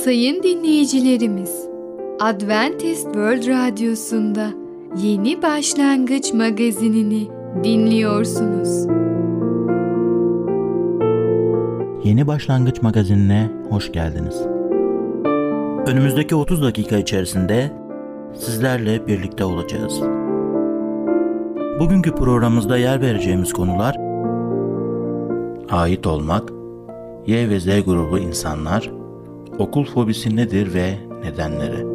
Sayın dinleyicilerimiz, Adventist World Radyosu'nda Yeni Başlangıç magazinini dinliyorsunuz. Yeni Başlangıç magazinine hoş geldiniz. Önümüzdeki 30 dakika içerisinde sizlerle birlikte olacağız. Bugünkü programımızda yer vereceğimiz konular ait olmak, Y ve Z grubu insanlar, okul fobisi nedir ve nedenleri.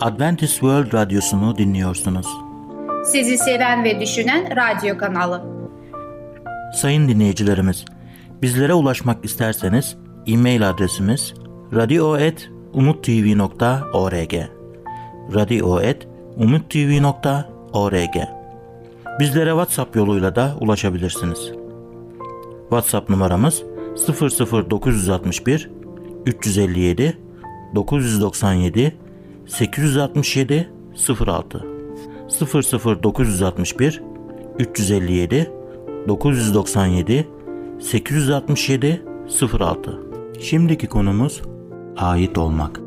Adventist World Radyosu'nu dinliyorsunuz. Sizi seven ve düşünen radyo kanalı. Sayın dinleyicilerimiz, bizlere ulaşmak isterseniz e-mail adresimiz radio.umutv.org radio.umutv.org Bizlere WhatsApp yoluyla da ulaşabilirsiniz. WhatsApp numaramız 00961 357 997 867 06 00961 357 997 867 06 Şimdiki konumuz ait olmak.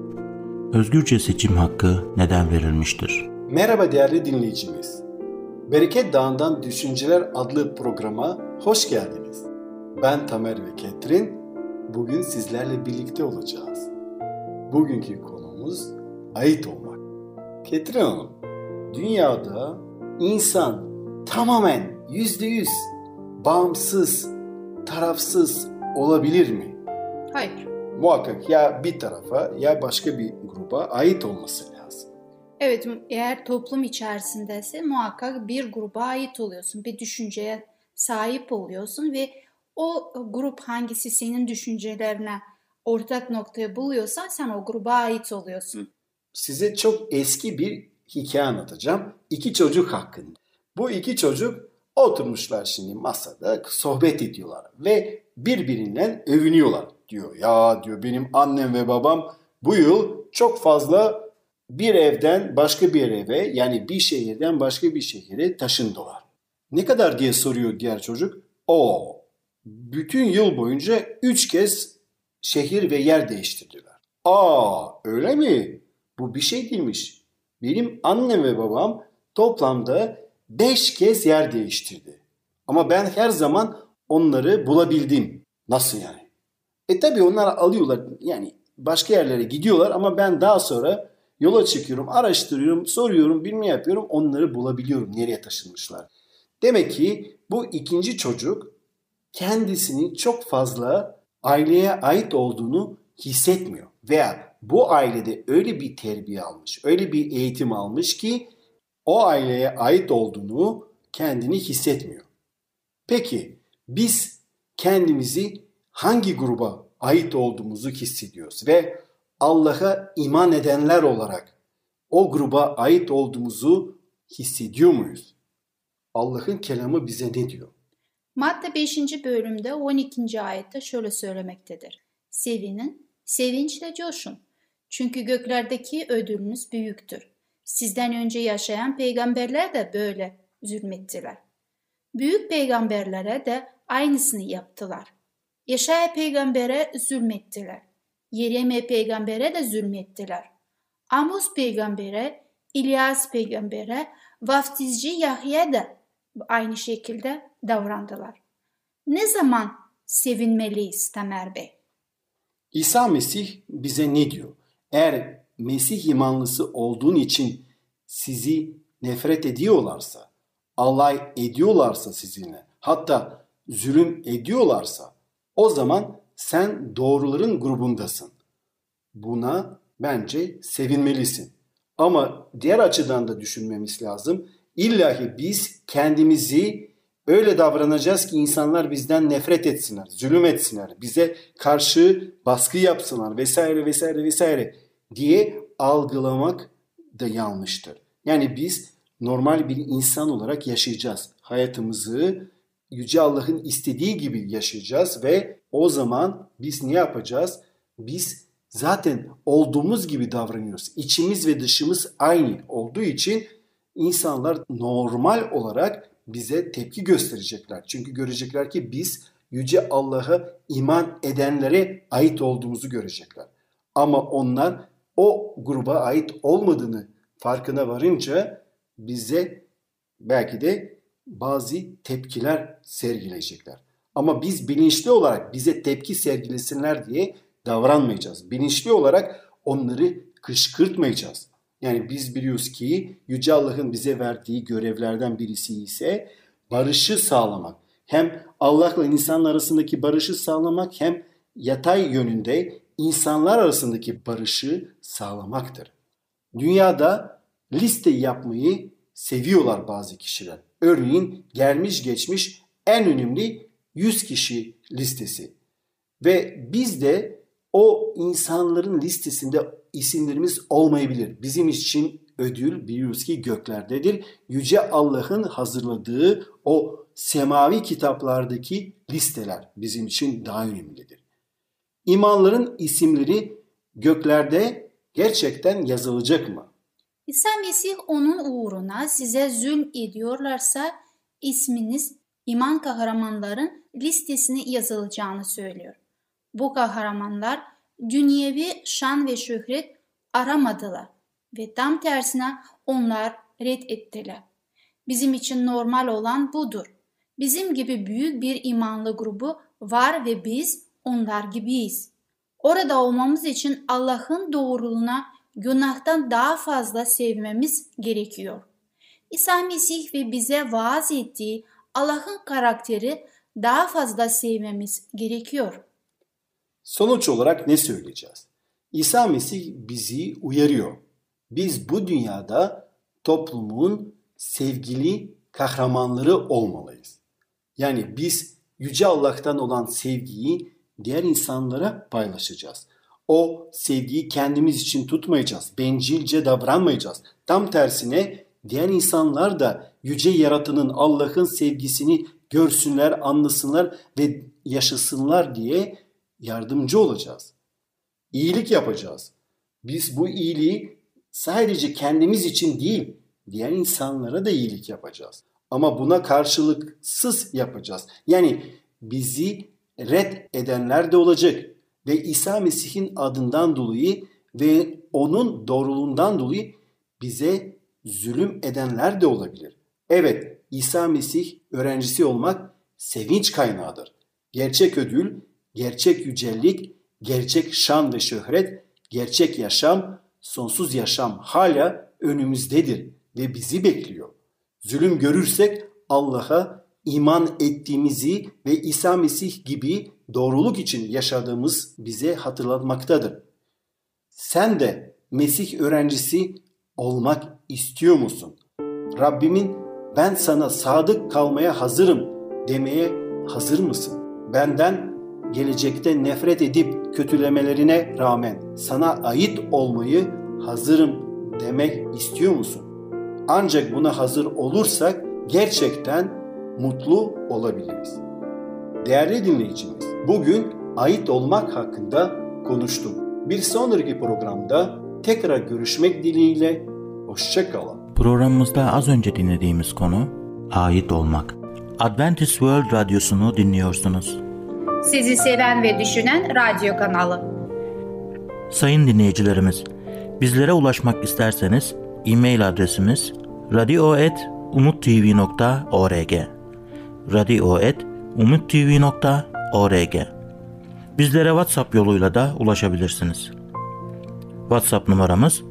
Özgürce seçim hakkı neden verilmiştir? Merhaba değerli dinleyicimiz. Bereket Dağı'ndan Düşünceler adlı programa hoş geldiniz. Ben Tamer ve Ketrin. Bugün sizlerle birlikte olacağız. Bugünkü konumuz ait olmak. Ketrin Hanım, dünyada insan tamamen yüzde yüz bağımsız, tarafsız olabilir mi? Hayır. Muhakkak ya bir tarafa ya başka bir gruba ait olması lazım. Evet eğer toplum içerisindeyse muhakkak bir gruba ait oluyorsun. Bir düşünceye sahip oluyorsun ve o grup hangisi senin düşüncelerine ortak noktayı buluyorsa sen o gruba ait oluyorsun. Size çok eski bir hikaye anlatacağım. İki çocuk hakkında. Bu iki çocuk oturmuşlar şimdi masada sohbet ediyorlar ve birbirinden övünüyorlar diyor. Ya diyor benim annem ve babam bu yıl çok fazla bir evden başka bir eve yani bir şehirden başka bir şehire taşındılar. Ne kadar diye soruyor diğer çocuk. O bütün yıl boyunca üç kez şehir ve yer değiştirdiler. Aa öyle mi? Bu bir şey değilmiş. Benim annem ve babam toplamda beş kez yer değiştirdi. Ama ben her zaman onları bulabildim. Nasıl yani? E tabi onlar alıyorlar yani başka yerlere gidiyorlar ama ben daha sonra yola çıkıyorum, araştırıyorum, soruyorum, bilme yapıyorum. Onları bulabiliyorum nereye taşınmışlar. Demek ki bu ikinci çocuk kendisini çok fazla aileye ait olduğunu hissetmiyor. Veya bu ailede öyle bir terbiye almış, öyle bir eğitim almış ki o aileye ait olduğunu kendini hissetmiyor. Peki biz kendimizi hangi gruba ait olduğumuzu hissediyoruz ve Allah'a iman edenler olarak o gruba ait olduğumuzu hissediyor muyuz? Allah'ın kelamı bize ne diyor? Matta 5. bölümde 12. ayette şöyle söylemektedir. Sevinin, sevinçle coşun. Çünkü göklerdeki ödülünüz büyüktür. Sizden önce yaşayan peygamberler de böyle zulmettiler. Büyük peygamberlere de aynısını yaptılar. Yaşaya peygambere zulmettiler. Yereme peygambere de zulmettiler. Amos peygambere, İlyas peygambere, vaftizci Yahya da aynı şekilde davrandılar. Ne zaman sevinmeliyiz Tamer Bey? İsa Mesih bize ne diyor? Eğer Mesih imanlısı olduğun için sizi nefret ediyorlarsa, alay ediyorlarsa sizinle, hatta zulüm ediyorlarsa o zaman sen doğruların grubundasın. Buna bence sevinmelisin. Ama diğer açıdan da düşünmemiz lazım. İllahi biz kendimizi öyle davranacağız ki insanlar bizden nefret etsinler, zulüm etsinler, bize karşı baskı yapsınlar vesaire vesaire vesaire diye algılamak da yanlıştır. Yani biz normal bir insan olarak yaşayacağız. Hayatımızı Yüce Allah'ın istediği gibi yaşayacağız ve o zaman biz ne yapacağız? Biz zaten olduğumuz gibi davranıyoruz. İçimiz ve dışımız aynı olduğu için insanlar normal olarak bize tepki gösterecekler. Çünkü görecekler ki biz Yüce Allah'a iman edenlere ait olduğumuzu görecekler. Ama onlar o gruba ait olmadığını farkına varınca bize belki de bazı tepkiler sergileyecekler. Ama biz bilinçli olarak bize tepki sergilesinler diye davranmayacağız. Bilinçli olarak onları kışkırtmayacağız. Yani biz biliyoruz ki Yüce Allah'ın bize verdiği görevlerden birisi ise barışı sağlamak. Hem Allah'la insan arasındaki barışı sağlamak hem yatay yönünde insanlar arasındaki barışı sağlamaktır. Dünyada liste yapmayı seviyorlar bazı kişiler. Örneğin gelmiş geçmiş en önemli 100 kişi listesi. Ve biz de o insanların listesinde isimlerimiz olmayabilir. Bizim için ödül biliyoruz ki göklerdedir. Yüce Allah'ın hazırladığı o semavi kitaplardaki listeler bizim için daha önemlidir. İmanların isimleri göklerde gerçekten yazılacak mı? İsa Mesih onun uğruna size zulm ediyorlarsa isminiz iman kahramanların listesine yazılacağını söylüyor. Bu kahramanlar dünyevi şan ve şöhret aramadılar ve tam tersine onlar red ettiler. Bizim için normal olan budur. Bizim gibi büyük bir imanlı grubu var ve biz onlar gibiyiz. Orada olmamız için Allah'ın doğruluğuna günahtan daha fazla sevmemiz gerekiyor. İsa Mesih ve bize vaaz ettiği Allah'ın karakteri daha fazla sevmemiz gerekiyor. Sonuç olarak ne söyleyeceğiz? İsa Mesih bizi uyarıyor. Biz bu dünyada toplumun sevgili kahramanları olmalıyız. Yani biz Yüce Allah'tan olan sevgiyi diğer insanlara paylaşacağız. O sevgiyi kendimiz için tutmayacağız. Bencilce davranmayacağız. Tam tersine diğer insanlar da yüce yaratının Allah'ın sevgisini görsünler, anlasınlar ve yaşasınlar diye yardımcı olacağız. İyilik yapacağız. Biz bu iyiliği sadece kendimiz için değil, diğer insanlara da iyilik yapacağız. Ama buna karşılıksız yapacağız. Yani bizi red edenler de olacak ve İsa Mesih'in adından dolayı ve onun doğruluğundan dolayı bize zulüm edenler de olabilir. Evet, İsa Mesih öğrencisi olmak sevinç kaynağıdır. Gerçek ödül, gerçek yücellik, gerçek şan ve şöhret, gerçek yaşam, sonsuz yaşam hala önümüzdedir ve bizi bekliyor. Zulüm görürsek Allah'a iman ettiğimizi ve İsa Mesih gibi doğruluk için yaşadığımız bize hatırlatmaktadır. Sen de Mesih öğrencisi olmak istiyor musun? Rabbimin ben sana sadık kalmaya hazırım demeye hazır mısın? Benden gelecekte nefret edip kötülemelerine rağmen sana ait olmayı hazırım demek istiyor musun? Ancak buna hazır olursak gerçekten mutlu olabiliriz. Değerli dinleyicimiz, bugün ait olmak hakkında konuştuk. Bir sonraki programda tekrar görüşmek dileğiyle hoşçakalın. Programımızda az önce dinlediğimiz konu ait olmak. Adventist World Radyosu'nu dinliyorsunuz. Sizi seven ve düşünen radyo kanalı. Sayın dinleyicilerimiz, bizlere ulaşmak isterseniz e-mail adresimiz radio.umutv.org radio.umutv.org Bizlere WhatsApp yoluyla da ulaşabilirsiniz. WhatsApp numaramız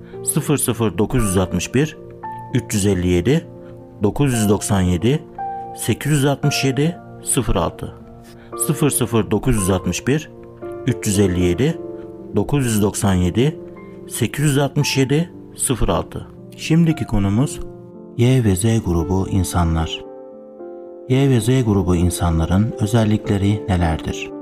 00961 357 997 867 06 00961 357 997 867 06 Şimdiki konumuz Y ve Z grubu insanlar. Y ve Z grubu insanların özellikleri nelerdir?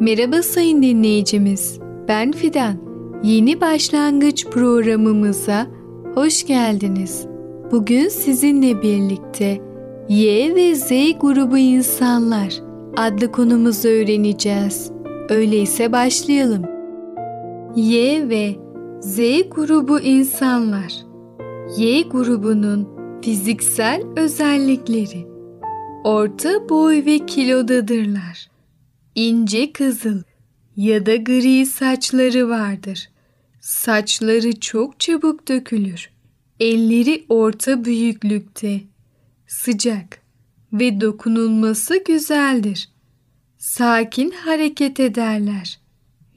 Merhaba sayın dinleyicimiz. Ben Fidan. Yeni başlangıç programımıza hoş geldiniz. Bugün sizinle birlikte Y ve Z grubu insanlar adlı konumuzu öğreneceğiz. Öyleyse başlayalım. Y ve Z grubu insanlar. Y grubunun fiziksel özellikleri. Orta boy ve kilodadırlar. İnce kızıl ya da gri saçları vardır. Saçları çok çabuk dökülür. Elleri orta büyüklükte. Sıcak ve dokunulması güzeldir. Sakin hareket ederler.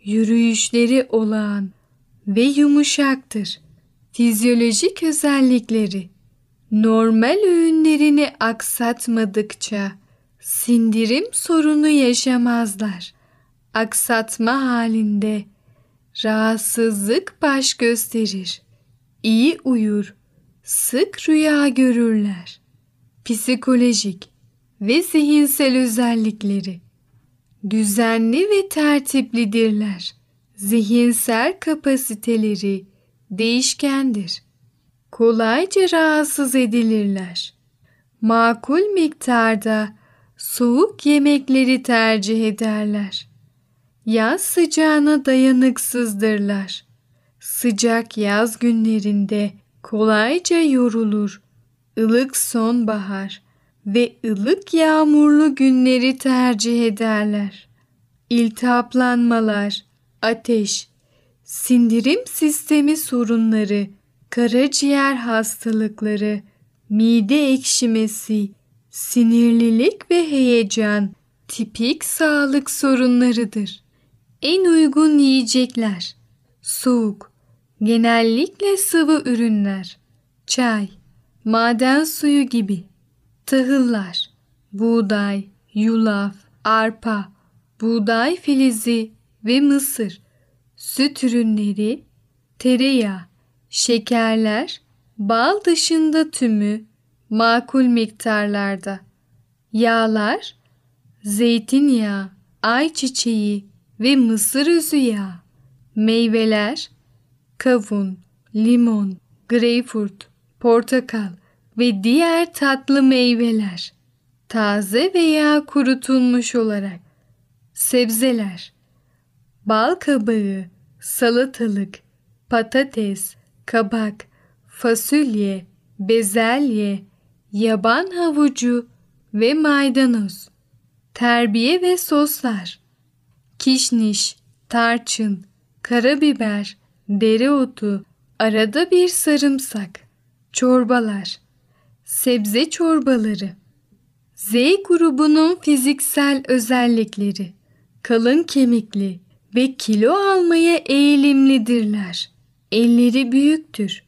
Yürüyüşleri olağan ve yumuşaktır. Fizyolojik özellikleri normal öğünlerini aksatmadıkça sindirim sorunu yaşamazlar. Aksatma halinde rahatsızlık baş gösterir. İyi uyur, sık rüya görürler. Psikolojik ve zihinsel özellikleri düzenli ve tertiplidirler. Zihinsel kapasiteleri değişkendir. Kolayca rahatsız edilirler. Makul miktarda soğuk yemekleri tercih ederler. Yaz sıcağına dayanıksızdırlar. Sıcak yaz günlerinde kolayca yorulur. Ilık sonbahar ve ılık yağmurlu günleri tercih ederler. İltihaplanmalar, ateş, sindirim sistemi sorunları, karaciğer hastalıkları, mide ekşimesi, sinirlilik ve heyecan tipik sağlık sorunlarıdır. En uygun yiyecekler soğuk, genellikle sıvı ürünler, çay, maden suyu gibi, tahıllar, buğday, yulaf, arpa, buğday filizi ve mısır, süt ürünleri, tereyağı, şekerler, bal dışında tümü makul miktarlarda, yağlar, zeytinyağı, ayçiçeği ve mısır özü yağı, meyveler, kavun, limon, greyfurt, portakal ve diğer tatlı meyveler, taze veya kurutulmuş olarak, sebzeler, bal kabağı, salatalık, patates, kabak, fasulye, bezelye, yaban havucu ve maydanoz, terbiye ve soslar, kişniş, tarçın, karabiber, dereotu, arada bir sarımsak, çorbalar, sebze çorbaları. Z grubunun fiziksel özellikleri kalın kemikli ve kilo almaya eğilimlidirler. Elleri büyüktür.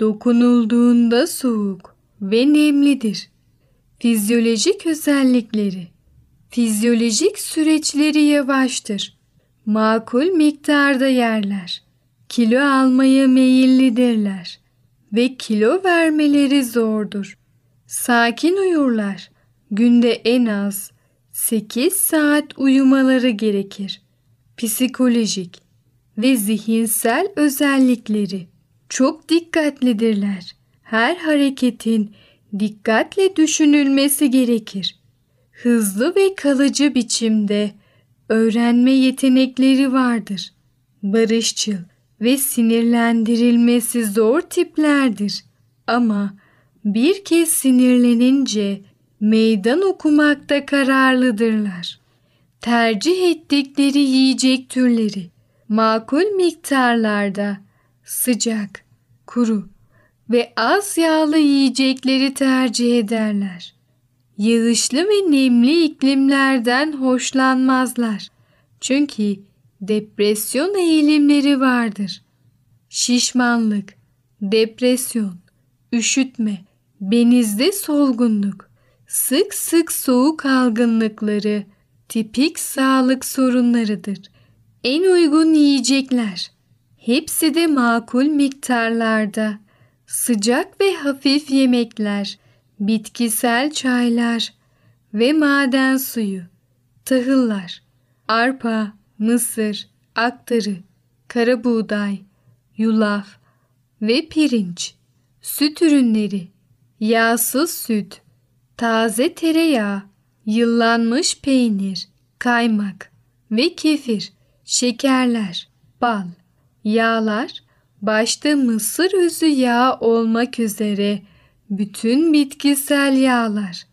Dokunulduğunda soğuk ve nemlidir. Fizyolojik özellikleri Fizyolojik süreçleri yavaştır. Makul miktarda yerler. Kilo almaya meyillidirler ve kilo vermeleri zordur. Sakin uyurlar. Günde en az 8 saat uyumaları gerekir. Psikolojik ve zihinsel özellikleri çok dikkatlidirler. Her hareketin dikkatle düşünülmesi gerekir. Hızlı ve kalıcı biçimde öğrenme yetenekleri vardır. Barışçıl ve sinirlendirilmesi zor tiplerdir. Ama bir kez sinirlenince meydan okumakta kararlıdırlar. Tercih ettikleri yiyecek türleri makul miktarlarda sıcak, kuru ve az yağlı yiyecekleri tercih ederler. Yağışlı ve nemli iklimlerden hoşlanmazlar. Çünkü depresyon eğilimleri vardır. Şişmanlık, depresyon, üşütme, benizde solgunluk, sık sık soğuk algınlıkları tipik sağlık sorunlarıdır. En uygun yiyecekler hepsi de makul miktarlarda. Sıcak ve hafif yemekler, bitkisel çaylar ve maden suyu, tahıllar, arpa, mısır, aktarı, kara buğday, yulaf ve pirinç, süt ürünleri, yağsız süt, taze tereyağı, yıllanmış peynir, kaymak ve kefir, şekerler, bal, yağlar, başta mısır özü yağı olmak üzere bütün bitkisel yağlar,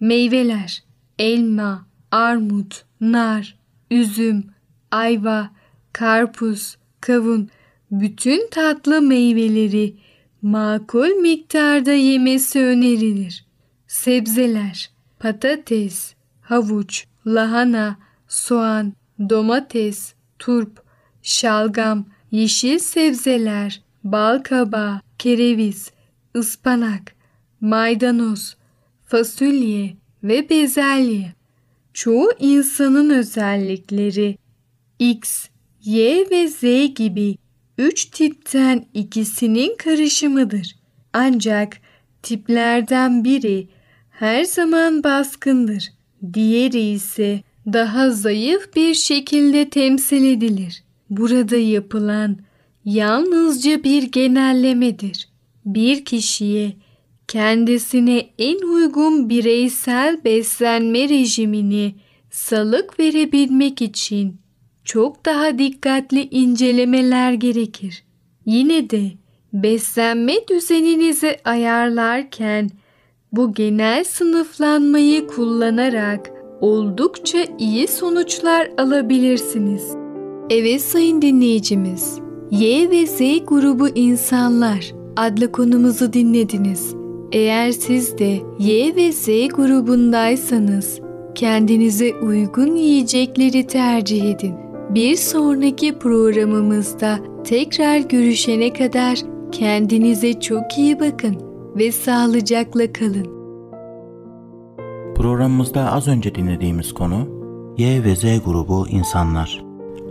meyveler, elma, armut, nar, üzüm, ayva, karpuz, kavun, bütün tatlı meyveleri makul miktarda yemesi önerilir. Sebzeler, patates, havuç, lahana, soğan, domates, turp, şalgam, yeşil sebzeler, bal kabağı, kereviz, ıspanak, maydanoz, fasulye ve bezelye. Çoğu insanın özellikleri X, Y ve Z gibi üç tipten ikisinin karışımıdır. Ancak tiplerden biri her zaman baskındır. Diğeri ise daha zayıf bir şekilde temsil edilir. Burada yapılan yalnızca bir genellemedir. Bir kişiye kendisine en uygun bireysel beslenme rejimini salık verebilmek için çok daha dikkatli incelemeler gerekir. Yine de beslenme düzeninizi ayarlarken bu genel sınıflanmayı kullanarak oldukça iyi sonuçlar alabilirsiniz. Evet sayın dinleyicimiz, Y ve Z grubu insanlar adlı konumuzu dinlediniz. Eğer siz de Y ve Z grubundaysanız kendinize uygun yiyecekleri tercih edin. Bir sonraki programımızda tekrar görüşene kadar kendinize çok iyi bakın ve sağlıcakla kalın. Programımızda az önce dinlediğimiz konu Y ve Z grubu insanlar.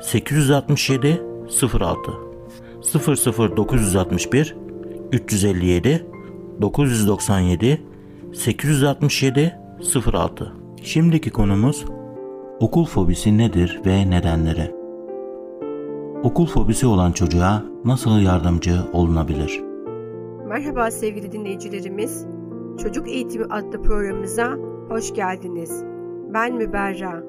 867 06 00961 357 997 867 06 Şimdiki konumuz okul fobisi nedir ve nedenleri? Okul fobisi olan çocuğa nasıl yardımcı olunabilir? Merhaba sevgili dinleyicilerimiz. Çocuk Eğitimi adlı programımıza hoş geldiniz. Ben Müberra.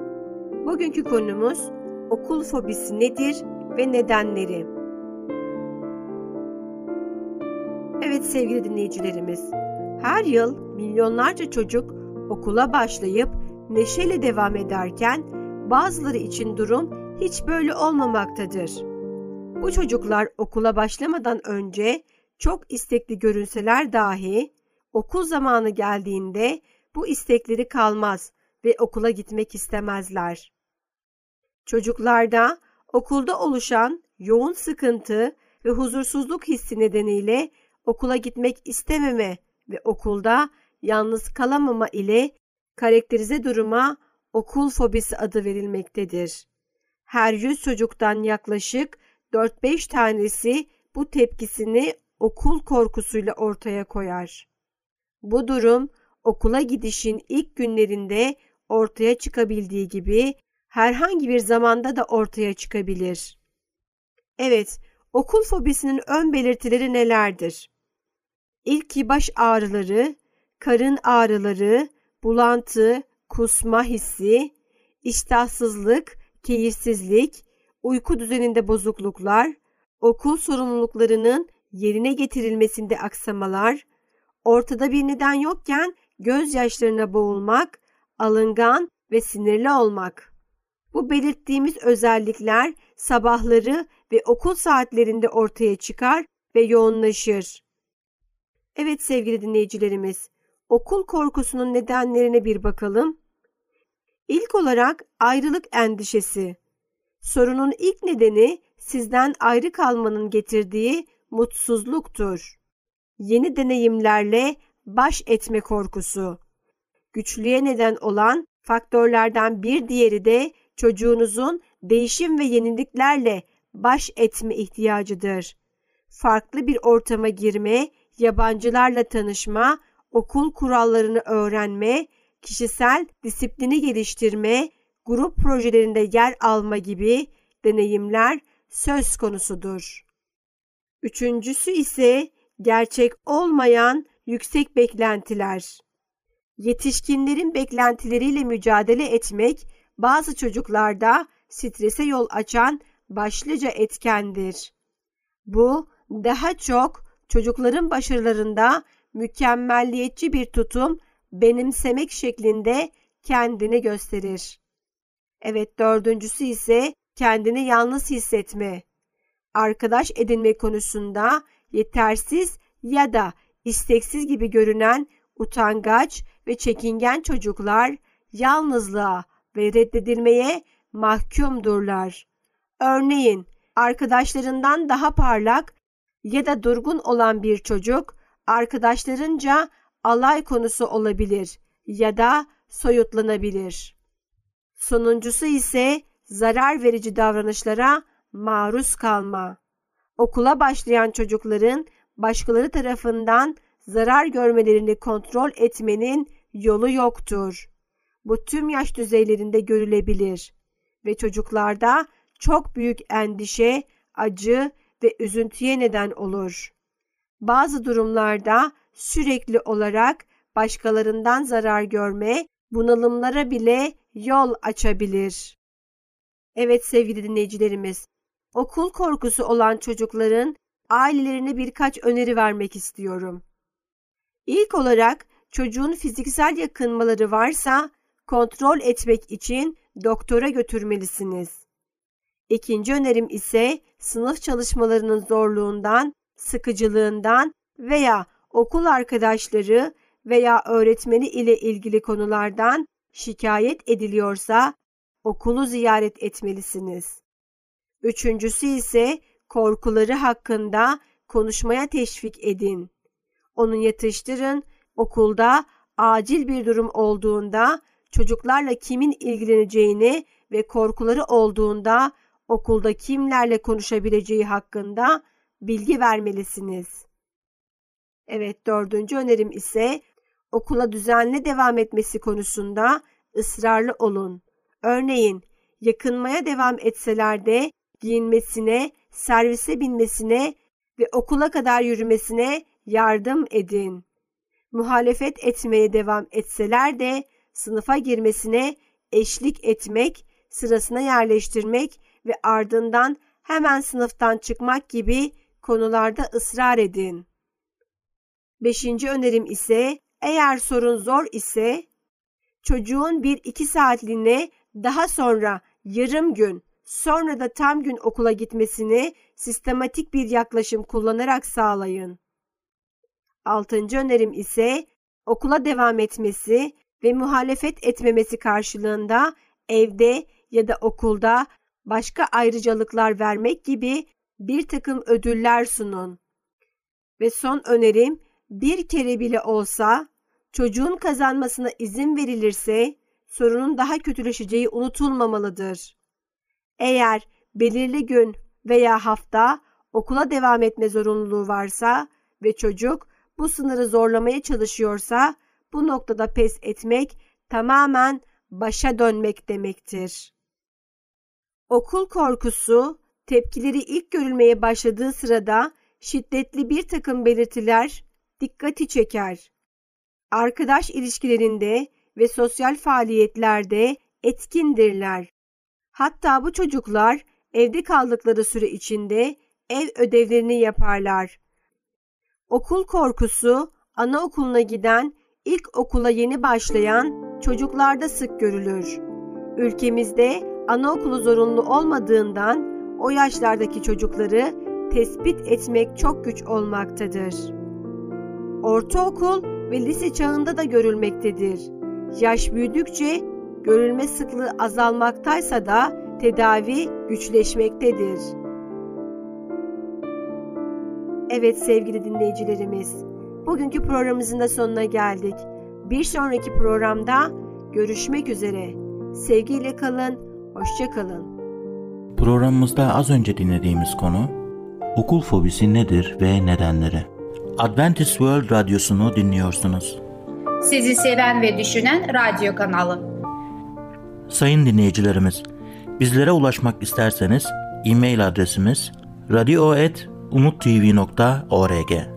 Bugünkü konumuz okul fobisi nedir ve nedenleri? Evet sevgili dinleyicilerimiz, her yıl milyonlarca çocuk okula başlayıp neşeyle devam ederken bazıları için durum hiç böyle olmamaktadır. Bu çocuklar okula başlamadan önce çok istekli görünseler dahi okul zamanı geldiğinde bu istekleri kalmaz ve okula gitmek istemezler. Çocuklarda okulda oluşan yoğun sıkıntı ve huzursuzluk hissi nedeniyle okula gitmek istememe ve okulda yalnız kalamama ile karakterize duruma okul fobisi adı verilmektedir. Her 100 çocuktan yaklaşık 4-5 tanesi bu tepkisini okul korkusuyla ortaya koyar. Bu durum okula gidişin ilk günlerinde ortaya çıkabildiği gibi herhangi bir zamanda da ortaya çıkabilir. Evet, okul fobisinin ön belirtileri nelerdir? İlk baş ağrıları, karın ağrıları, bulantı, kusma hissi, iştahsızlık, keyifsizlik, uyku düzeninde bozukluklar, okul sorumluluklarının yerine getirilmesinde aksamalar, ortada bir neden yokken gözyaşlarına boğulmak, alıngan ve sinirli olmak. Bu belirttiğimiz özellikler sabahları ve okul saatlerinde ortaya çıkar ve yoğunlaşır. Evet sevgili dinleyicilerimiz, okul korkusunun nedenlerine bir bakalım. İlk olarak ayrılık endişesi. Sorunun ilk nedeni sizden ayrı kalmanın getirdiği mutsuzluktur. Yeni deneyimlerle baş etme korkusu. Güçlüğe neden olan faktörlerden bir diğeri de çocuğunuzun değişim ve yeniliklerle baş etme ihtiyacıdır. farklı bir ortama girme, yabancılarla tanışma, okul kurallarını öğrenme, kişisel disiplini geliştirme, grup projelerinde yer alma gibi deneyimler söz konusudur. Üçüncüsü ise gerçek olmayan yüksek beklentiler. Yetişkinlerin beklentileriyle mücadele etmek bazı çocuklarda strese yol açan başlıca etkendir. Bu daha çok çocukların başarılarında mükemmelliyetçi bir tutum benimsemek şeklinde kendini gösterir. Evet dördüncüsü ise kendini yalnız hissetme. Arkadaş edinme konusunda yetersiz ya da isteksiz gibi görünen utangaç ve çekingen çocuklar yalnızlığa ve reddedilmeye mahkumdurlar. Örneğin arkadaşlarından daha parlak ya da durgun olan bir çocuk arkadaşlarınca alay konusu olabilir ya da soyutlanabilir. Sonuncusu ise zarar verici davranışlara maruz kalma. Okula başlayan çocukların başkaları tarafından zarar görmelerini kontrol etmenin yolu yoktur. Bu tüm yaş düzeylerinde görülebilir ve çocuklarda çok büyük endişe, acı ve üzüntüye neden olur. Bazı durumlarda sürekli olarak başkalarından zarar görme, bunalımlara bile yol açabilir. Evet sevgili dinleyicilerimiz, okul korkusu olan çocukların ailelerine birkaç öneri vermek istiyorum. İlk olarak çocuğun fiziksel yakınmaları varsa kontrol etmek için doktora götürmelisiniz. İkinci önerim ise sınıf çalışmalarının zorluğundan, sıkıcılığından veya okul arkadaşları veya öğretmeni ile ilgili konulardan şikayet ediliyorsa okulu ziyaret etmelisiniz. Üçüncüsü ise korkuları hakkında konuşmaya teşvik edin. Onu yatıştırın, okulda acil bir durum olduğunda çocuklarla kimin ilgileneceğini ve korkuları olduğunda okulda kimlerle konuşabileceği hakkında bilgi vermelisiniz. Evet dördüncü önerim ise okula düzenli devam etmesi konusunda ısrarlı olun. Örneğin yakınmaya devam etseler de giyinmesine, servise binmesine ve okula kadar yürümesine yardım edin. Muhalefet etmeye devam etseler de sınıfa girmesine eşlik etmek, sırasına yerleştirmek ve ardından hemen sınıftan çıkmak gibi konularda ısrar edin. Beşinci önerim ise eğer sorun zor ise çocuğun bir iki saatliğine daha sonra yarım gün sonra da tam gün okula gitmesini sistematik bir yaklaşım kullanarak sağlayın. Altıncı önerim ise okula devam etmesi ve muhalefet etmemesi karşılığında evde ya da okulda başka ayrıcalıklar vermek gibi bir takım ödüller sunun. Ve son önerim bir kere bile olsa çocuğun kazanmasına izin verilirse sorunun daha kötüleşeceği unutulmamalıdır. Eğer belirli gün veya hafta okula devam etme zorunluluğu varsa ve çocuk bu sınırı zorlamaya çalışıyorsa bu noktada pes etmek tamamen başa dönmek demektir. Okul korkusu tepkileri ilk görülmeye başladığı sırada şiddetli bir takım belirtiler dikkati çeker. Arkadaş ilişkilerinde ve sosyal faaliyetlerde etkindirler. Hatta bu çocuklar evde kaldıkları süre içinde ev ödevlerini yaparlar. Okul korkusu anaokuluna giden, ilk okula yeni başlayan çocuklarda sık görülür. Ülkemizde anaokulu zorunlu olmadığından o yaşlardaki çocukları tespit etmek çok güç olmaktadır. Ortaokul ve lise çağında da görülmektedir. Yaş büyüdükçe görülme sıklığı azalmaktaysa da tedavi güçleşmektedir. Evet sevgili dinleyicilerimiz, bugünkü programımızın da sonuna geldik. Bir sonraki programda görüşmek üzere. Sevgiyle kalın, hoşça kalın. Programımızda az önce dinlediğimiz konu Okul fobisi nedir ve nedenleri? Adventist World Radyosu'nu dinliyorsunuz. Sizi seven ve düşünen radyo kanalı. Sayın dinleyicilerimiz, bizlere ulaşmak isterseniz e-mail adresimiz radio.umutv.org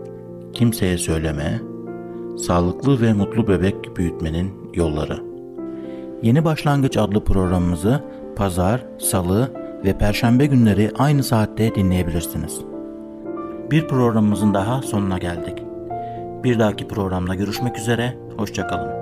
kimseye söyleme, sağlıklı ve mutlu bebek büyütmenin yolları. Yeni Başlangıç adlı programımızı pazar, salı ve perşembe günleri aynı saatte dinleyebilirsiniz. Bir programımızın daha sonuna geldik. Bir dahaki programda görüşmek üzere, hoşçakalın.